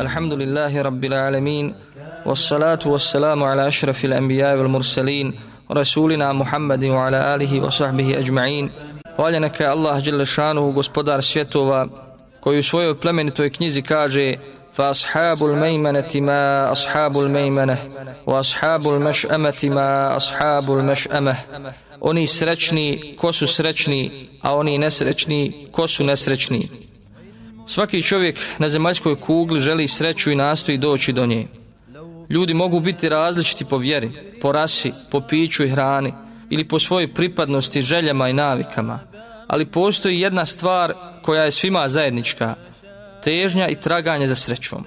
الحمد لله رب العالمين والصلاة والسلام على أشرف الأنبياء والمرسلين رسولنا محمد وعلى آله وصحبه أجمعين Hvala neka Allah dželle šanuhu gospodar svjetova koji u svojoj plemenitoj knjizi kaže fa ashabul mejmaneti ma ashabul mejmane wa ashabul meš'ameti ma ashabul meš'ameh oni srećni ko su srećni a oni nesrećni ko su nesrećni Svaki čovjek na zemaljskoj kugli želi sreću i nastoji doći do nje. Ljudi mogu biti različiti po vjeri, po rasi, po piću i hrani ili po svojoj pripadnosti, željama i navikama. Ali postoji jedna stvar koja je svima zajednička, težnja i traganje za srećom.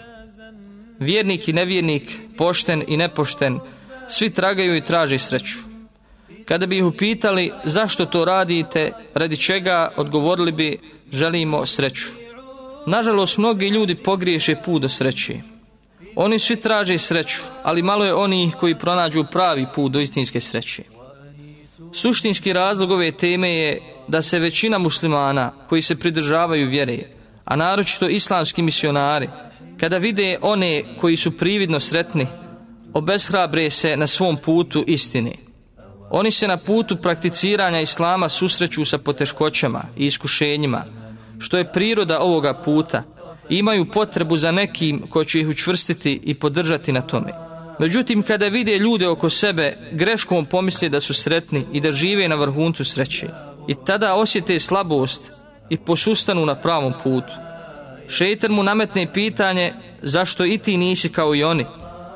Vjernik i nevjernik, pošten i nepošten, svi tragaju i traže sreću. Kada bi ih upitali zašto to radite, radi čega, odgovorili bi želimo sreću. Nažalost, mnogi ljudi pogriješe put do sreće. Oni svi traže sreću, ali malo je oni koji pronađu pravi put do istinske sreće. Suštinski razlog ove teme je da se većina muslimana koji se pridržavaju vjere, a naročito islamski misionari, kada vide one koji su prividno sretni, obeshrabre se na svom putu istine. Oni se na putu prakticiranja islama susreću sa poteškoćama i iskušenjima, što je priroda ovoga puta, imaju potrebu za nekim ko će ih učvrstiti i podržati na tome. Međutim, kada vide ljude oko sebe, greškom pomisle da su sretni i da žive na vrhuncu sreće. I tada osjete slabost i posustanu na pravom putu. Šeitan mu nametne pitanje zašto i ti nisi kao i oni.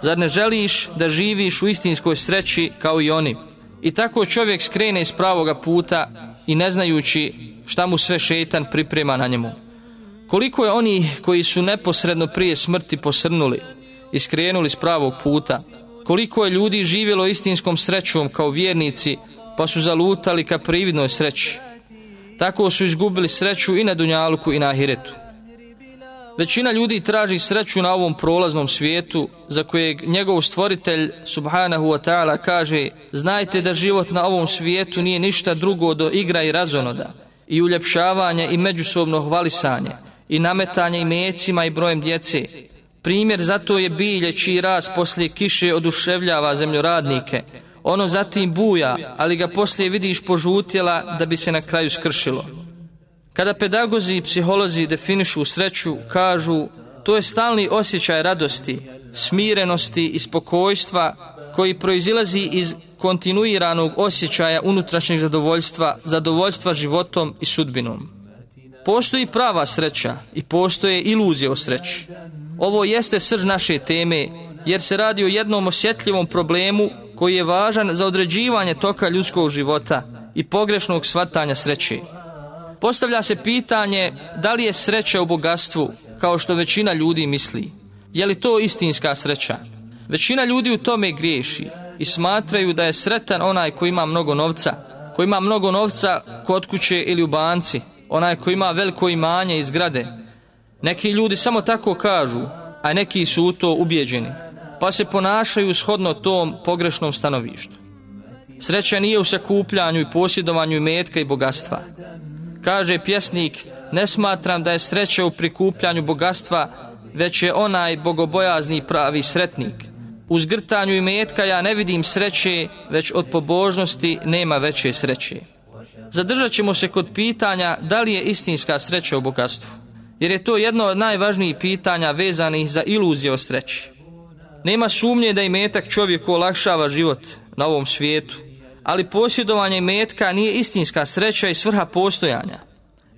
Zar ne želiš da živiš u istinskoj sreći kao i oni? I tako čovjek skrene iz pravoga puta i ne znajući šta mu sve šetan priprema na njemu. Koliko je oni koji su neposredno prije smrti posrnuli i skrenuli s pravog puta, koliko je ljudi živjelo istinskom srećom kao vjernici pa su zalutali ka prividnoj sreći. Tako su izgubili sreću i na Dunjaluku i na Ahiretu. Većina ljudi traži sreću na ovom prolaznom svijetu za kojeg njegov stvoritelj subhanahu wa ta'ala kaže znajte da život na ovom svijetu nije ništa drugo do igra i razonoda i uljepšavanje i međusobno hvalisanje i nametanje imecima i brojem djece. Primjer zato je bilje čiji raz poslije kiše oduševljava zemljoradnike. Ono zatim buja, ali ga poslije vidiš požutjela da bi se na kraju skršilo. Kada pedagozi i psiholozi definišu sreću, kažu to je stalni osjećaj radosti, smirenosti i spokojstva koji proizilazi iz kontinuiranog osjećaja unutrašnjeg zadovoljstva, zadovoljstva životom i sudbinom. Postoji prava sreća i postoje iluzije o sreći. Ovo jeste srž naše teme, jer se radi o jednom osjetljivom problemu koji je važan za određivanje toka ljudskog života i pogrešnog svatanja sreće. Postavlja se pitanje da li je sreća u bogatstvu, kao što većina ljudi misli. Je li to istinska sreća? Većina ljudi u tome griješi i smatraju da je sretan onaj koji ima mnogo novca, koji ima mnogo novca kod kuće ili u banci, onaj koji ima veliko imanje i zgrade. Neki ljudi samo tako kažu, a neki su u to ubjeđeni, pa se ponašaju shodno tom pogrešnom stanovištu. Sreća nije u sakupljanju i posjedovanju metka i bogatstva. Kaže pjesnik, ne smatram da je sreća u prikupljanju bogatstva, već je onaj bogobojazni pravi sretnik. U zgrtanju i metka ja ne vidim sreće, već od pobožnosti nema veće sreće. Zadržat ćemo se kod pitanja da li je istinska sreća u bogatstvu, jer je to jedno od najvažnijih pitanja vezanih za iluzije o sreći. Nema sumnje da i metak čovjeku olakšava život na ovom svijetu, ali posjedovanje metka nije istinska sreća i svrha postojanja,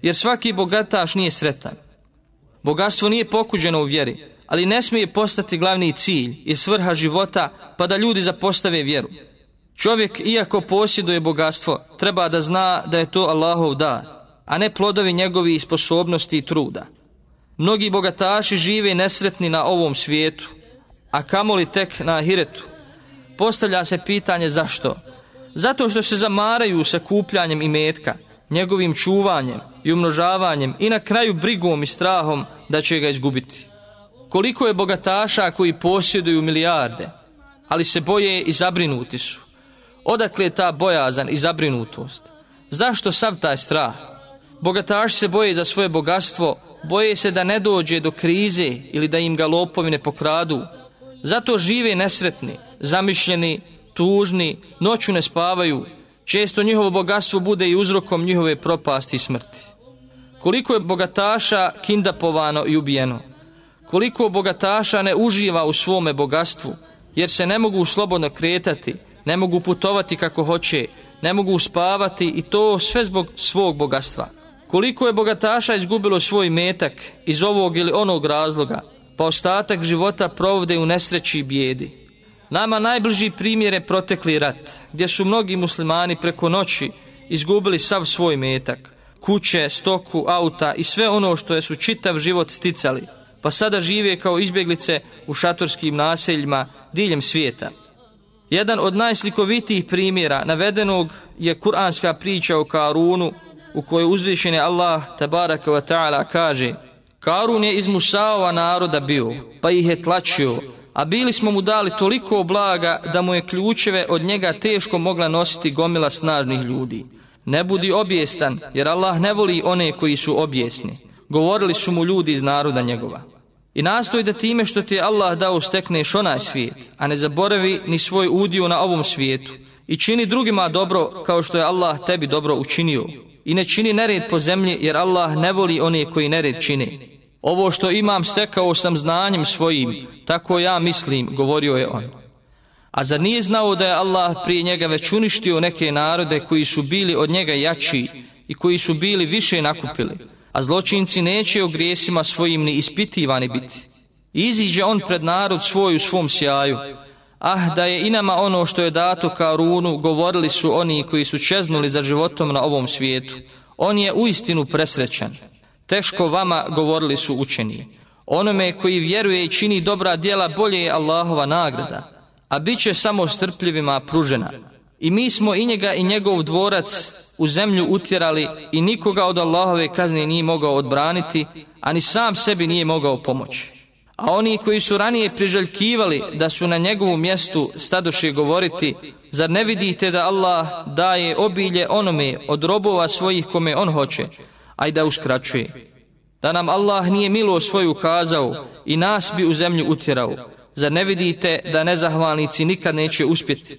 jer svaki bogataš nije sretan. Bogatstvo nije pokuđeno u vjeri, ali ne smije postati glavni cilj i svrha života pa da ljudi zapostave vjeru. Čovjek, iako posjeduje bogatstvo, treba da zna da je to Allahov dar, a ne plodovi njegovi sposobnosti i truda. Mnogi bogataši žive nesretni na ovom svijetu, a kamoli tek na ahiretu. Postavlja se pitanje zašto? Zato što se zamaraju sa kupljanjem imetka, njegovim čuvanjem i umnožavanjem i na kraju brigom i strahom da će ga izgubiti. Koliko je bogataša koji posjeduju milijarde, ali se boje i zabrinuti su. Odakle je ta bojazan i zabrinutost? Zašto sav taj strah? Bogataši se boje za svoje bogatstvo boje se da ne dođe do krize ili da im ga lopovi ne pokradu. Zato žive nesretni, zamišljeni, tužni, noću ne spavaju, često njihovo bogatstvo bude i uzrokom njihove propasti i smrti. Koliko je bogataša kindapovano i ubijeno, koliko bogataša ne uživa u svome bogatstvu, jer se ne mogu slobodno kretati, ne mogu putovati kako hoće, ne mogu spavati i to sve zbog svog bogatstva. Koliko je bogataša izgubilo svoj metak iz ovog ili onog razloga, pa ostatak života provode u nesreći i bijedi. Nama najbliži primjer je protekli rat, gdje su mnogi muslimani preko noći izgubili sav svoj metak, kuće, stoku, auta i sve ono što je su čitav život sticali, pa sada žive kao izbjeglice u šatorskim naseljima diljem svijeta. Jedan od najslikovitijih primjera navedenog je kuranska priča o Karunu, u kojoj uzvišeni Allah tabaraka wa ta'ala kaže Karun je iz Musaova naroda bio, pa ih je tlačio, a bili smo mu dali toliko blaga da mu je ključeve od njega teško mogla nositi gomila snažnih ljudi. Ne budi objestan, jer Allah ne voli one koji su objesni. Govorili su mu ljudi iz naroda njegova. I nastoj da time što ti je Allah dao stekneš onaj svijet, a ne zaboravi ni svoj udio na ovom svijetu. I čini drugima dobro kao što je Allah tebi dobro učinio. I ne čini nered po zemlji jer Allah ne voli one koji nered čine. Ovo što imam stekao sam znanjem svojim, tako ja mislim, govorio je on. A za nije znao da je Allah prije njega već uništio neke narode koji su bili od njega jači i koji su bili više nakupili, a zločinci neće o grijesima svojim ni ispitivani biti. Iziđe on pred narod svoj u svom sjaju. Ah, da je i nama ono što je dato kao runu, govorili su oni koji su čeznuli za životom na ovom svijetu. On je uistinu presrećan. Teško vama govorili su učeni. Onome koji vjeruje i čini dobra djela bolje je Allahova nagrada, a bit će samo strpljivima pružena. I mi smo i njega i njegov dvorac u zemlju utjerali i nikoga od Allahove kazne nije mogao odbraniti, ani sam sebi nije mogao pomoći. A oni koji su ranije priželjkivali da su na njegovu mjestu stadoše govoriti, zar ne vidite da Allah daje obilje onome od robova svojih kome on hoće, a i da uskraćuje. Da nam Allah nije milo svoju kazao i nas bi u zemlju utjerao. Zar ne vidite da nezahvalnici nikad neće uspjeti?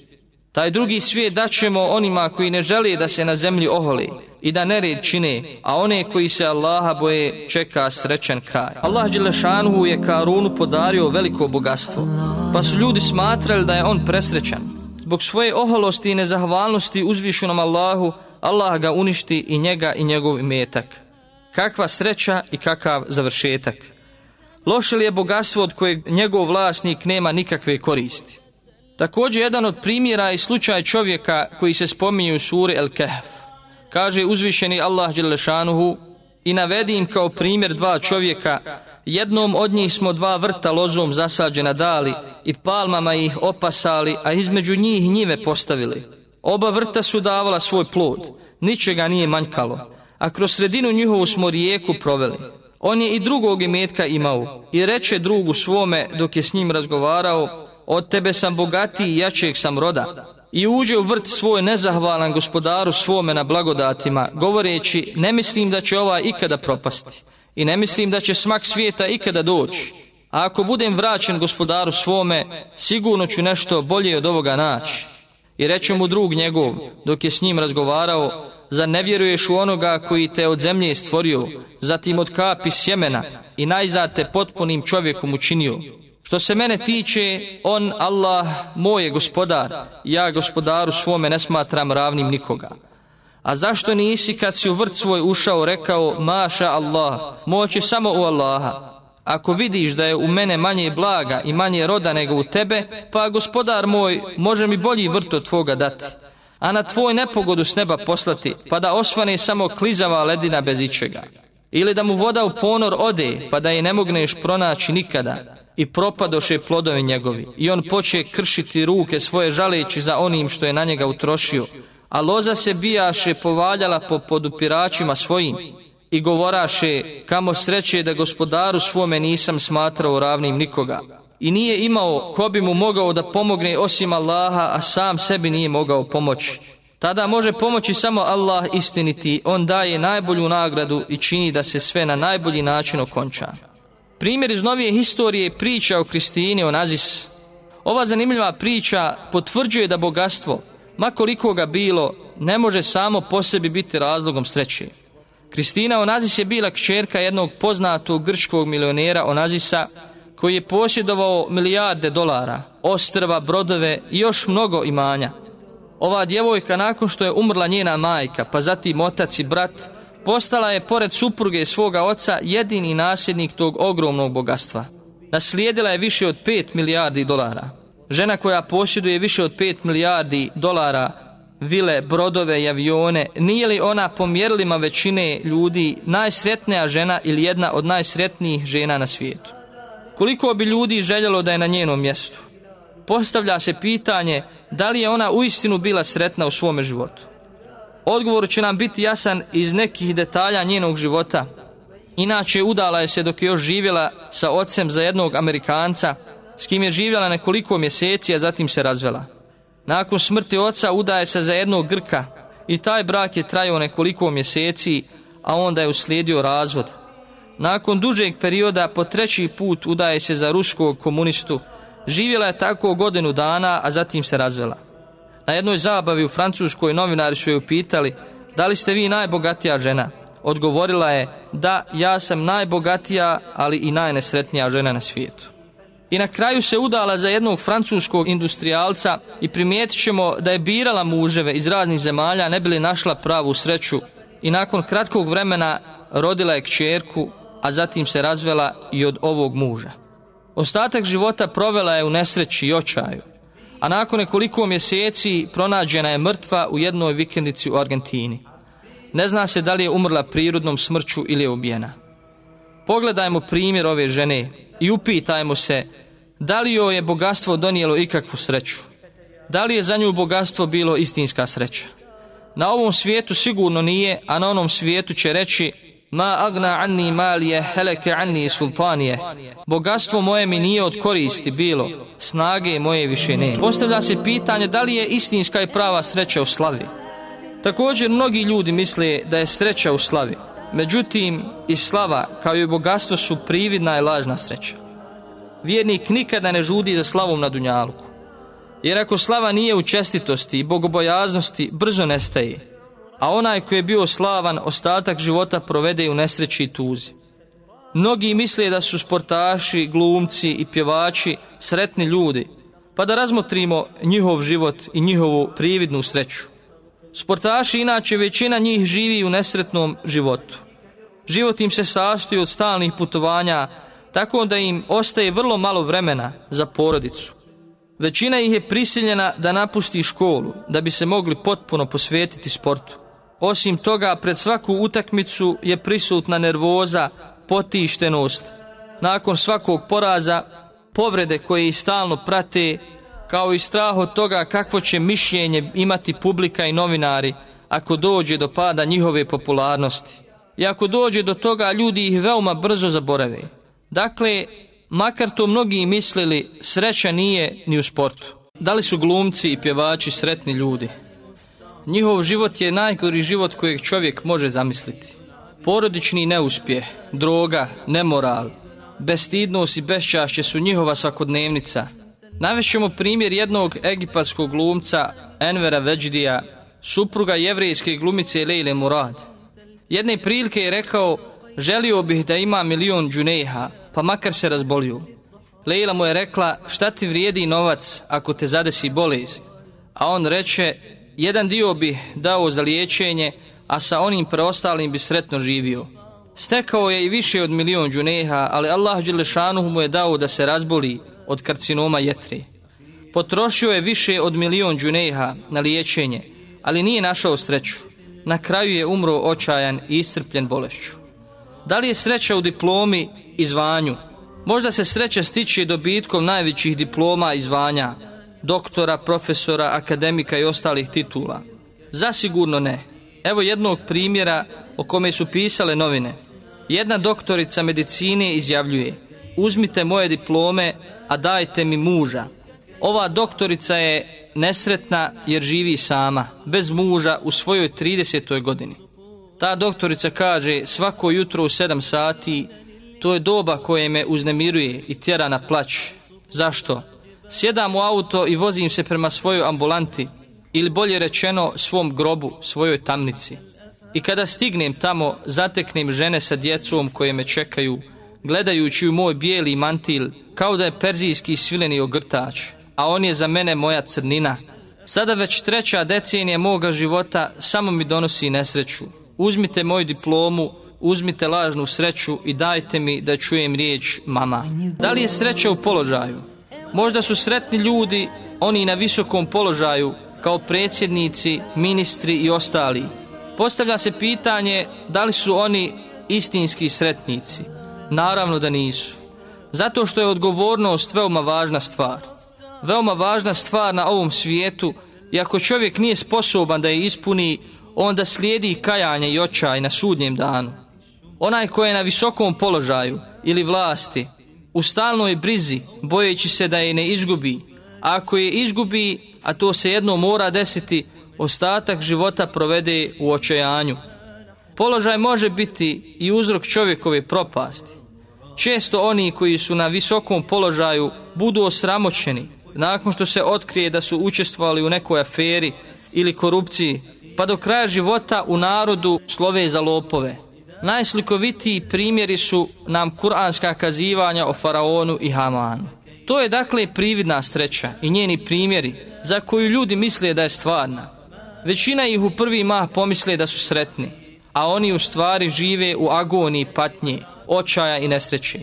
Taj drugi svijet daćemo onima koji ne žele da se na zemlji oholi i da nered čine, a one koji se Allaha boje čeka srećen kraj. Allah Đelešanuhu je Karunu podario veliko bogatstvo, pa su ljudi smatrali da je on presrećan. Zbog svoje oholosti i nezahvalnosti uzvišenom Allahu, Allah ga uništi i njega i njegov imetak. Kakva sreća i kakav završetak. Loše li je bogatstvo od kojeg njegov vlasnik nema nikakve koristi. Također jedan od primjera je slučaj čovjeka koji se spominje u suri El Kehf. Kaže uzvišeni Allah Đelešanuhu i navedi im kao primjer dva čovjeka. Jednom od njih smo dva vrta lozom zasađena dali i palmama ih opasali, a između njih njive postavili. Oba vrta su davala svoj plod, ničega nije manjkalo, a kroz sredinu njihovu smo rijeku proveli. On je i drugog imetka imao i reče drugu svome dok je s njim razgovarao, od tebe sam bogatiji i jačeg sam roda. I uđe u vrt svoj nezahvalan gospodaru svome na blagodatima, govoreći, ne mislim da će ova ikada propasti i ne mislim da će smak svijeta ikada doći. A ako budem vraćen gospodaru svome, sigurno ću nešto bolje od ovoga naći. I reče mu drug njegov, dok je s njim razgovarao, za ne vjeruješ u onoga koji te od zemlje stvorio, zatim od kapi sjemena i najzad te potpunim čovjekom učinio. Što se mene tiče, on, Allah, moj je gospodar, ja gospodaru svome ne smatram ravnim nikoga. A zašto nisi kad si u vrt svoj ušao rekao, maša Allah, moći samo u Allaha, Ako vidiš da je u mene manje blaga i manje roda nego u tebe, pa gospodar moj, može mi bolji vrt od tvoga dati. A na tvoj nepogodu s neba poslati, pa da osvane samo klizava ledina bez ičega. Ili da mu voda u ponor ode, pa da je ne mogneš pronaći nikada. I propadoše plodovi njegovi. I on poče kršiti ruke svoje žaleći za onim što je na njega utrošio. A loza se bijaše povaljala po podupiračima svojim i govoraše kamo sreće da gospodaru svome nisam smatrao ravnim nikoga. I nije imao ko bi mu mogao da pomogne osim Allaha, a sam sebi nije mogao pomoći. Tada može pomoći samo Allah istiniti, on daje najbolju nagradu i čini da se sve na najbolji način okonča. Primjer iz novije historije je priča o Kristini Onazis. Ova zanimljiva priča potvrđuje da bogatstvo, makoliko ga bilo, ne može samo po sebi biti razlogom sreće. Kristina Onazis je bila kćerka jednog poznatog grčkog milionera Onazisa, koji je posjedovao milijarde dolara, ostrva, brodove i još mnogo imanja. Ova djevojka nakon što je umrla njena majka, pa zatim otac i brat, postala je pored supruge svoga oca jedini nasljednik tog ogromnog bogatstva. Naslijedila je više od 5 milijardi dolara. Žena koja posjeduje više od 5 milijardi dolara, vile, brodove i avione, nije li ona po mjerilima većine ljudi najsretnija žena ili jedna od najsretnijih žena na svijetu? Koliko bi ljudi željelo da je na njenom mjestu? Postavlja se pitanje da li je ona uistinu bila sretna u svome životu. Odgovor će nam biti jasan iz nekih detalja njenog života. Inače, udala je se dok je još živjela sa ocem za jednog Amerikanca, s kim je živjela nekoliko mjeseci, a zatim se razvela. Nakon smrti oca udaje se za jednog Grka i taj brak je trajao nekoliko mjeseci, a onda je uslijedio razvod. Nakon dužeg perioda po treći put udaje se za ruskog komunistu. Živjela je tako godinu dana, a zatim se razvela. Na jednoj zabavi u Francuskoj novinari su je upitali da li ste vi najbogatija žena. Odgovorila je da ja sam najbogatija, ali i najnesretnija žena na svijetu. I na kraju se udala za jednog francuskog industrijalca i primijetit ćemo da je birala muževe iz raznih zemalja ne bili našla pravu sreću i nakon kratkog vremena rodila je kćerku a zatim se razvela i od ovog muža. Ostatak života provela je u nesreći i očaju, a nakon nekoliko mjeseci pronađena je mrtva u jednoj vikendici u Argentini. Ne zna se da li je umrla prirodnom smrću ili je ubijena. Pogledajmo primjer ove žene i upitajmo se da li joj je bogatstvo donijelo ikakvu sreću. Da li je za nju bogatstvo bilo istinska sreća? Na ovom svijetu sigurno nije, a na onom svijetu će reći Ma agna anni malije, heleke anni sultanije. Bogatstvo moje mi nije od koristi bilo, snage moje više ne. Postavlja se pitanje da li je istinska i prava sreća u slavi. Također mnogi ljudi misle da je sreća u slavi. Međutim, i slava kao i bogatstvo su prividna i lažna sreća. Vjernik nikada ne žudi za slavom na dunjalku. Jer ako slava nije u čestitosti i bogobojaznosti, brzo nestaje a onaj koji je bio slavan ostatak života provede u nesreći i tuzi. Mnogi misle da su sportaši, glumci i pjevači sretni ljudi, pa da razmotrimo njihov život i njihovu prividnu sreću. Sportaši inače većina njih živi u nesretnom životu. Život im se sastoji od stalnih putovanja, tako da im ostaje vrlo malo vremena za porodicu. Većina ih je prisiljena da napusti školu, da bi se mogli potpuno posvetiti sportu. Osim toga, pred svaku utakmicu je prisutna nervoza, potištenost. Nakon svakog poraza, povrede koje ih stalno prate, kao i strah od toga kakvo će mišljenje imati publika i novinari ako dođe do pada njihove popularnosti. I ako dođe do toga, ljudi ih veoma brzo zaborave. Dakle, makar to mnogi mislili, sreća nije ni u sportu. Da li su glumci i pjevači sretni ljudi? Njihov život je najgori život kojeg čovjek može zamisliti. Porodični neuspjeh, droga, nemoral, bestidnost i bešćašće su njihova svakodnevnica. Navešćemo primjer jednog egipatskog glumca Envera Veđdija, supruga jevrejske glumice Lejle Murad. Jedne prilike je rekao, želio bih da ima milion džunejha, pa makar se razbolio. Lejla mu je rekla, šta ti vrijedi novac ako te zadesi bolest? A on reče, jedan dio bi dao za liječenje, a sa onim preostalim bi sretno živio. Stekao je i više od milion džuneha, ali Allah Đelešanuhu mu je dao da se razboli od karcinoma jetre. Potrošio je više od milion džuneha na liječenje, ali nije našao sreću. Na kraju je umro očajan i iscrpljen bolešću. Da li je sreća u diplomi i zvanju? Možda se sreća stiče dobitkom najvećih diploma i zvanja, doktora, profesora, akademika i ostalih titula? Zasigurno ne. Evo jednog primjera o kome su pisale novine. Jedna doktorica medicine izjavljuje Uzmite moje diplome, a dajte mi muža. Ova doktorica je nesretna jer živi sama, bez muža u svojoj 30. godini. Ta doktorica kaže svako jutro u 7 sati, to je doba koje me uznemiruje i tjera na plać. Zašto? Sjedam u auto i vozim se prema svojoj ambulanti, ili bolje rečeno svom grobu, svojoj tamnici. I kada stignem tamo, zateknem žene sa djecom koje me čekaju, gledajući u moj bijeli mantil, kao da je perzijski svileni ogrtač, a on je za mene moja crnina. Sada već treća decenija moga života samo mi donosi nesreću. Uzmite moju diplomu, uzmite lažnu sreću i dajte mi da čujem riječ mama. Da li je sreća u položaju? Možda su sretni ljudi, oni na visokom položaju, kao predsjednici, ministri i ostali. Postavlja se pitanje da li su oni istinski sretnici. Naravno da nisu. Zato što je odgovornost veoma važna stvar. Veoma važna stvar na ovom svijetu i ako čovjek nije sposoban da je ispuni, onda slijedi kajanje i očaj na sudnjem danu. Onaj ko je na visokom položaju ili vlasti, u stalnoj brizi, bojeći se da je ne izgubi, a ako je izgubi, a to se jedno mora desiti, ostatak života provede u očajanju. Položaj može biti i uzrok čovjekove propasti. Često oni koji su na visokom položaju budu osramoćeni nakon što se otkrije da su učestvovali u nekoj aferi ili korupciji, pa do kraja života u narodu slove za lopove. Najslikovitiji primjeri su nam kuranska kazivanja o faraonu i Hamanu. To je dakle prividna sreća i njeni primjeri za koju ljudi misle da je stvarna. Većina ih u prvi mah pomisle da su sretni, a oni u stvari žive u agoniji patnje, očaja i nesreće.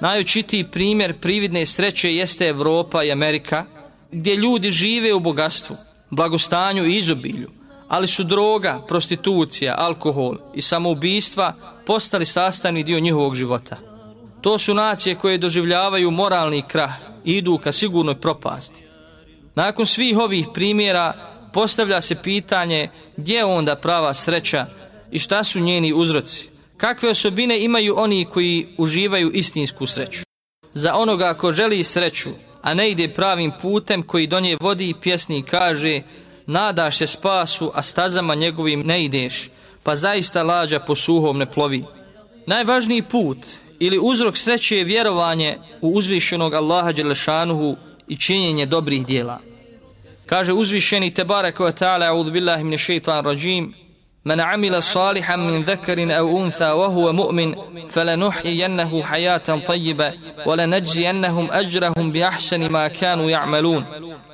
Najočitiji primjer prividne sreće jeste Evropa i Amerika, gdje ljudi žive u bogatstvu, blagostanju i izobilju, ali su droga, prostitucija, alkohol i samoubistva postali sastavni dio njihovog života. To su nacije koje doživljavaju moralni krah i idu ka sigurnoj propasti. Nakon svih ovih primjera postavlja se pitanje gdje onda prava sreća i šta su njeni uzroci. Kakve osobine imaju oni koji uživaju istinsku sreću? Za onoga ko želi sreću, a ne ide pravim putem koji do nje vodi pjesnik kaže nadaš se spasu, a stazama njegovim ne ideš, pa zaista lađa po suhom ne plovi. Najvažniji put ili uzrok sreće je vjerovanje u uzvišenog Allaha Đelešanuhu i činjenje dobrih dijela. Kaže uzvišeni Tebare koja ta'ala, a'udhu billahi mine šeitan rajim, من عمل صالحا من ذكر أو أنثى وهو مؤمن فلنحيينه حياة طيبة ولنجزينهم أجرهم بأحسن ما كانوا يعملون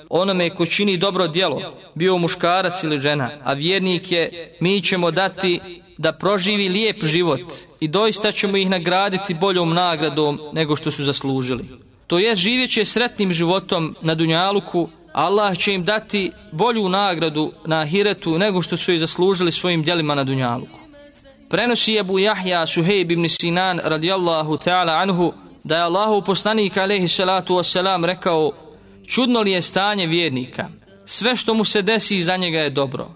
onome ko čini dobro djelo, bio muškarac ili žena, a vjernik je, mi ćemo dati da proživi lijep život i doista ćemo ih nagraditi boljom nagradom nego što su zaslužili. To je živjeće sretnim životom na Dunjaluku, Allah će im dati bolju nagradu na ahiretu nego što su i zaslužili svojim djelima na Dunjaluku. Prenosi Ebu Jahja Suhejb ibn Sinan radijallahu ta'ala anhu da je Allahu poslanik alaihi salatu wasalam rekao čudno li je stanje vjernika, sve što mu se desi za njega je dobro,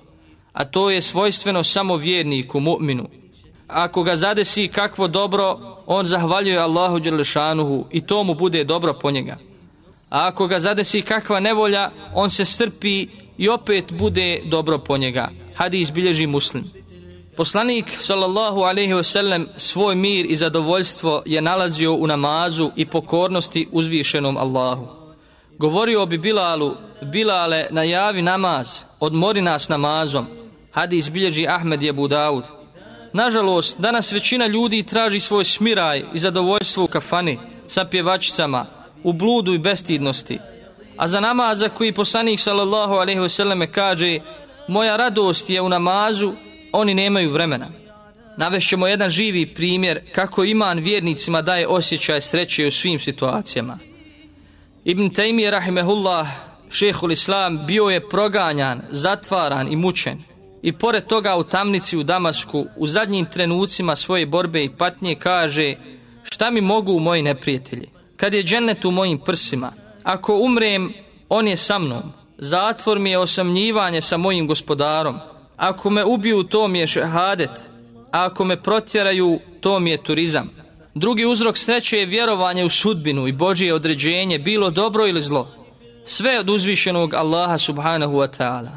a to je svojstveno samo vjerniku, mu'minu. Ako ga zadesi kakvo dobro, on zahvaljuje Allahu Đerlešanuhu i to mu bude dobro po njega. A ako ga zadesi kakva nevolja, on se strpi i opet bude dobro po njega. Hadis bilježi muslim. Poslanik sallallahu alejhi ve sellem svoj mir i zadovoljstvo je nalazio u namazu i pokornosti uzvišenom Allahu. Govorio bi Bilalu, Bilale, najavi namaz, odmori nas namazom. Hadis bilježi Ahmed je Budaud. Nažalost, danas većina ljudi traži svoj smiraj i zadovoljstvo u kafani, sa pjevačicama, u bludu i bestidnosti. A za namaza koji poslanik sallallahu alaihi wasallam kaže moja radost je u namazu, oni nemaju vremena. Navešćemo jedan živi primjer kako iman vjernicima daje osjećaj sreće u svim situacijama. Ibn Taymi rahimehullah, šejhul islam, bio je proganjan, zatvaran i mučen. I pored toga u tamnici u Damasku, u zadnjim trenucima svoje borbe i patnje kaže šta mi mogu moji neprijatelji? Kad je džennet u mojim prsima. Ako umrem, on je sa mnom. Zatvor mi je osamnjivanje sa mojim gospodarom. Ako me ubiju, to mi je šehadet. A ako me protjeraju, to mi je turizam. Drugi uzrok sreće je vjerovanje u sudbinu i Božije određenje, bilo dobro ili zlo. sve od uzvišenog Allaha subhanahu wa ta'ala.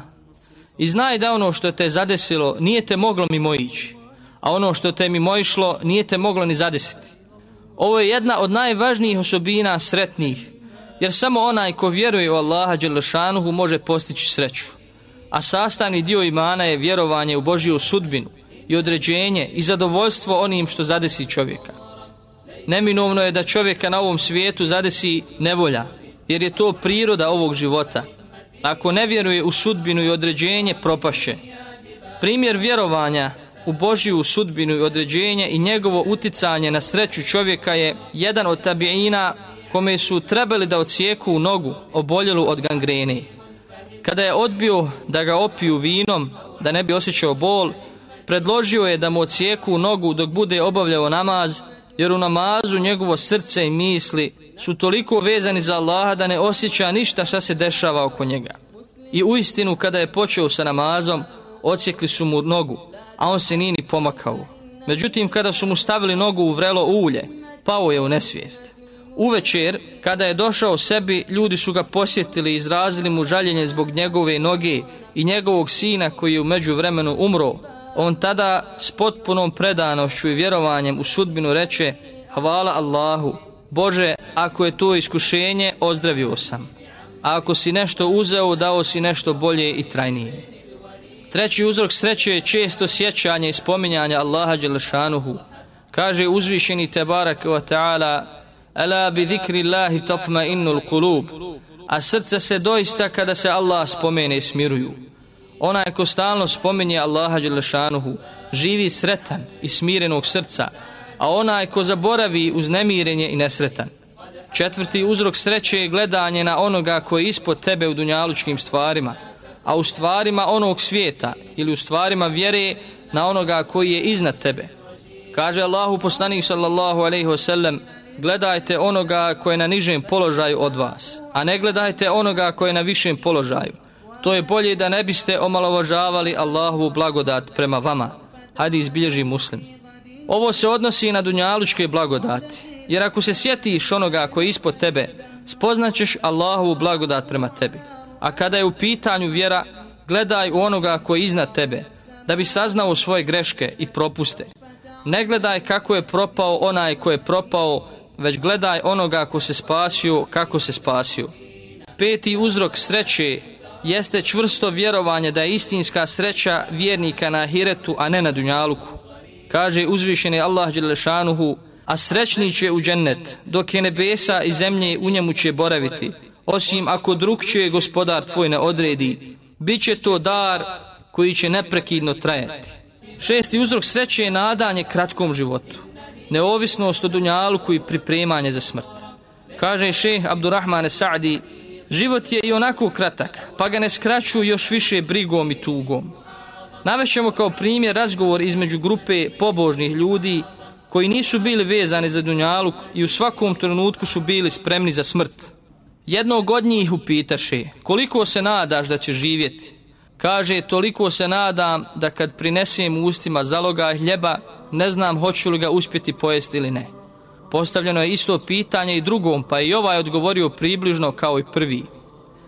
I znaj da ono što te zadesilo nije te moglo mimo ići, a ono što te mimo išlo nije te moglo ni zadesiti. Ovo je jedna od najvažnijih osobina sretnih, jer samo onaj ko vjeruje u Allaha Đelešanuhu može postići sreću. A sastavni dio imana je vjerovanje u Božiju sudbinu i određenje i zadovoljstvo onim što zadesi čovjeka. Neminovno je da čovjeka na ovom svijetu zadesi nevolja, jer je to priroda ovog života. Ako ne vjeruje u sudbinu i određenje, propašće. Primjer vjerovanja u Božiju sudbinu i određenje i njegovo uticanje na sreću čovjeka je jedan od tabiina kome su trebali da ocijeku u nogu oboljelu od gangrene. Kada je odbio da ga opiju vinom, da ne bi osjećao bol, predložio je da mu ocijeku nogu dok bude obavljao namaz, jer u namazu njegovo srce i misli su toliko vezani za Allaha da ne osjeća ništa šta se dešava oko njega. I u istinu kada je počeo sa namazom, ocijekli su mu nogu, a on se nije ni pomakao. Međutim, kada su mu stavili nogu u vrelo ulje, pao je u nesvijest. Uvečer, kada je došao sebi, ljudi su ga posjetili i izrazili mu žaljenje zbog njegove noge i njegovog sina koji je umeđu vremenu umro. On tada s potpunom predanošću i vjerovanjem u sudbinu reče Hvala Allahu, Bože, ako je to iskušenje, ozdravio sam. A ako si nešto uzeo, dao si nešto bolje i trajnije. Treći uzrok sreće je često sjećanje i spominjanje Allaha Đelešanuhu. Kaže uzvišeni Tebarak wa ta'ala Ala bi zikri Allahi tatma innul kulub A srce se doista kada se Allah spomene smiruju. Onaj ko stalno spominje Allaha Đelešanuhu živi sretan i smirenog srca, a onaj ko zaboravi uznemirenje i nesretan. Četvrti uzrok sreće je gledanje na onoga koji je ispod tebe u dunjalučkim stvarima, a u stvarima onog svijeta ili u stvarima vjere na onoga koji je iznad tebe. Kaže Allahu poslanik sallallahu alejhi ve sellem: Gledajte onoga koji je na nižem položaju od vas, a ne gledajte onoga koji je na višem položaju. To je bolje da ne biste omalovažavali Allahovu blagodat prema vama. Hadis bilježi muslim. Ovo se odnosi i na dunjalučke blagodati. Jer ako se sjetiš onoga koji je ispod tebe, spoznaćeš Allahovu blagodat prema tebi. A kada je u pitanju vjera, gledaj u onoga koji je iznad tebe, da bi saznao svoje greške i propuste. Ne gledaj kako je propao onaj ko je propao, već gledaj onoga ko se spasio, kako se spasio. Peti uzrok sreće jeste čvrsto vjerovanje da je istinska sreća vjernika na hiretu, a ne na dunjaluku. Kaže uzvišeni Allah Đelešanuhu, a srećni će u džennet, dok je nebesa i zemlje u njemu će boraviti, osim ako drug će gospodar tvoj ne odredi, bit će to dar koji će neprekidno trajati. Šesti uzrok sreće je nadanje kratkom životu, neovisnost od dunjaluku i pripremanje za smrt. Kaže šeh Abdurrahmane Sa'di, život je i onako kratak, pa ga ne skraćuju još više brigom i tugom. Navešćemo kao primjer razgovor između grupe pobožnih ljudi koji nisu bili vezani za Dunjaluk i u svakom trenutku su bili spremni za smrt. Jednog od njih upitaše, koliko se nadaš da će živjeti? Kaže, toliko se nadam da kad prinesem ustima zaloga hljeba, ne znam hoću li ga uspjeti pojesti ili ne. Postavljeno je isto pitanje i drugom, pa i ovaj odgovorio približno kao i prvi.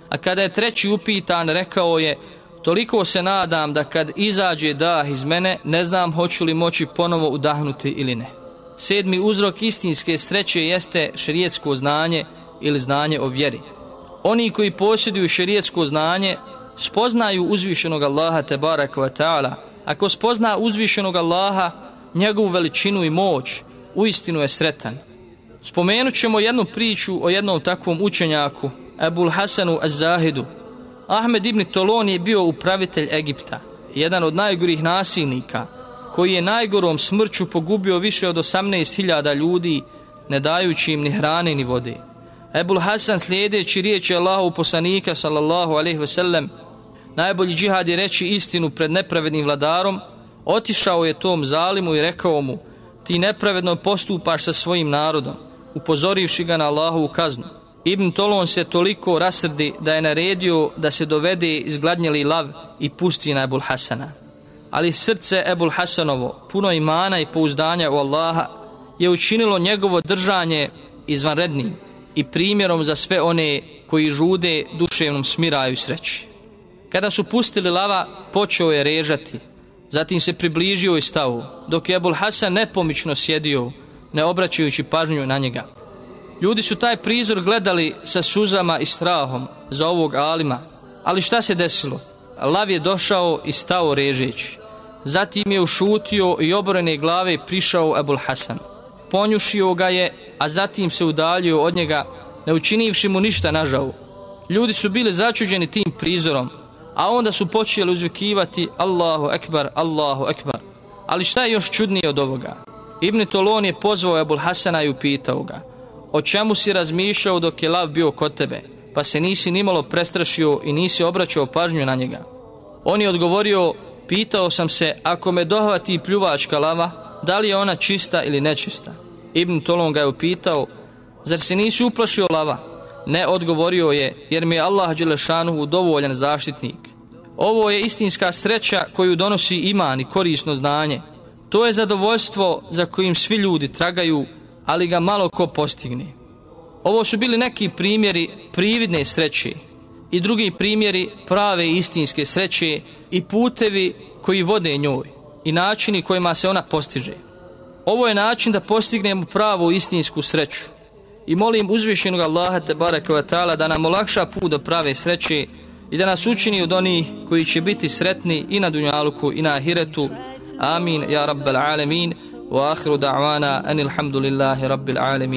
A kada je treći upitan, rekao je, toliko se nadam da kad izađe dah iz mene, ne znam hoću li moći ponovo udahnuti ili ne. Sedmi uzrok istinske sreće jeste šerijetsko znanje ili znanje o vjeri. Oni koji posjeduju šerijetsko znanje spoznaju uzvišenog Allaha te baraka wa ta'ala. Ako spozna uzvišenog Allaha, njegovu veličinu i moć, uistinu je sretan. Spomenut ćemo jednu priču o jednom takvom učenjaku, Ebul Hasanu Az-Zahidu. Ahmed ibn Tolon je bio upravitelj Egipta, jedan od najgorih nasilnika, koji je najgorom smrću pogubio više od 18.000 ljudi, ne dajući im ni hrane ni vode. Ebul Hasan slijedeći riječi Allahu poslanika sallallahu alaihi ve sellem, najbolji džihad je reći istinu pred nepravednim vladarom, otišao je tom zalimu i rekao mu, ti nepravedno postupaš sa svojim narodom, upozorivši ga na Allahovu kaznu. Ibn Tolon se toliko rasrdi da je naredio da se dovede izgladnjeli lav i pusti na Ebul Hasana. Ali srce Ebul Hasanovo, puno imana i pouzdanja u Allaha, je učinilo njegovo držanje izvanrednim i primjerom za sve one koji žude duševnom smiraju sreći. Kada su pustili lava, počeo je režati, zatim se približio i stao, dok je Ebul Hasan nepomično sjedio, ne obraćajući pažnju na njega. Ljudi su taj prizor gledali sa suzama i strahom za ovog alima, ali šta se desilo? Lav je došao i stao režeći. Zatim je ušutio i oborene glave prišao Ebul Hasan. Ponjušio ga je, a zatim se udaljio od njega, ne učinivši mu ništa nažavu. Ljudi su bili začuđeni tim prizorom, a onda su počeli uzvikivati Allahu Ekbar, Allahu Ekbar. Ali šta je još čudnije od ovoga? Ibn Tolon je pozvao Ebul Hasana i upitao ga, o čemu si razmišljao dok je lav bio kod tebe, pa se nisi nimalo prestrašio i nisi obraćao pažnju na njega. On je odgovorio, pitao sam se, ako me dohvati pljuvačka lava, da li je ona čista ili nečista? Ibn Tolon ga je upitao, zar se nisi uplašio lava? Ne, odgovorio je, jer mi je Allah Đelešanu dovoljan zaštitnik. Ovo je istinska sreća koju donosi iman i korisno znanje. To je zadovoljstvo za kojim svi ljudi tragaju, ali ga malo ko postigne. Ovo su bili neki primjeri prividne sreće i drugi primjeri prave istinske sreće i putevi koji vode njoj i načini kojima se ona postiže. Ovo je način da postignemo pravu istinsku sreću. I molim uzvišenog Allaha te baraka ta'ala da nam olakša put do prave sreće i da nas učini od onih koji će biti sretni i na dunjaluku i na ahiretu. Amin, ja rabbal alamin. Wa akhiru da'wana anilhamdulillahi rabbil alamin.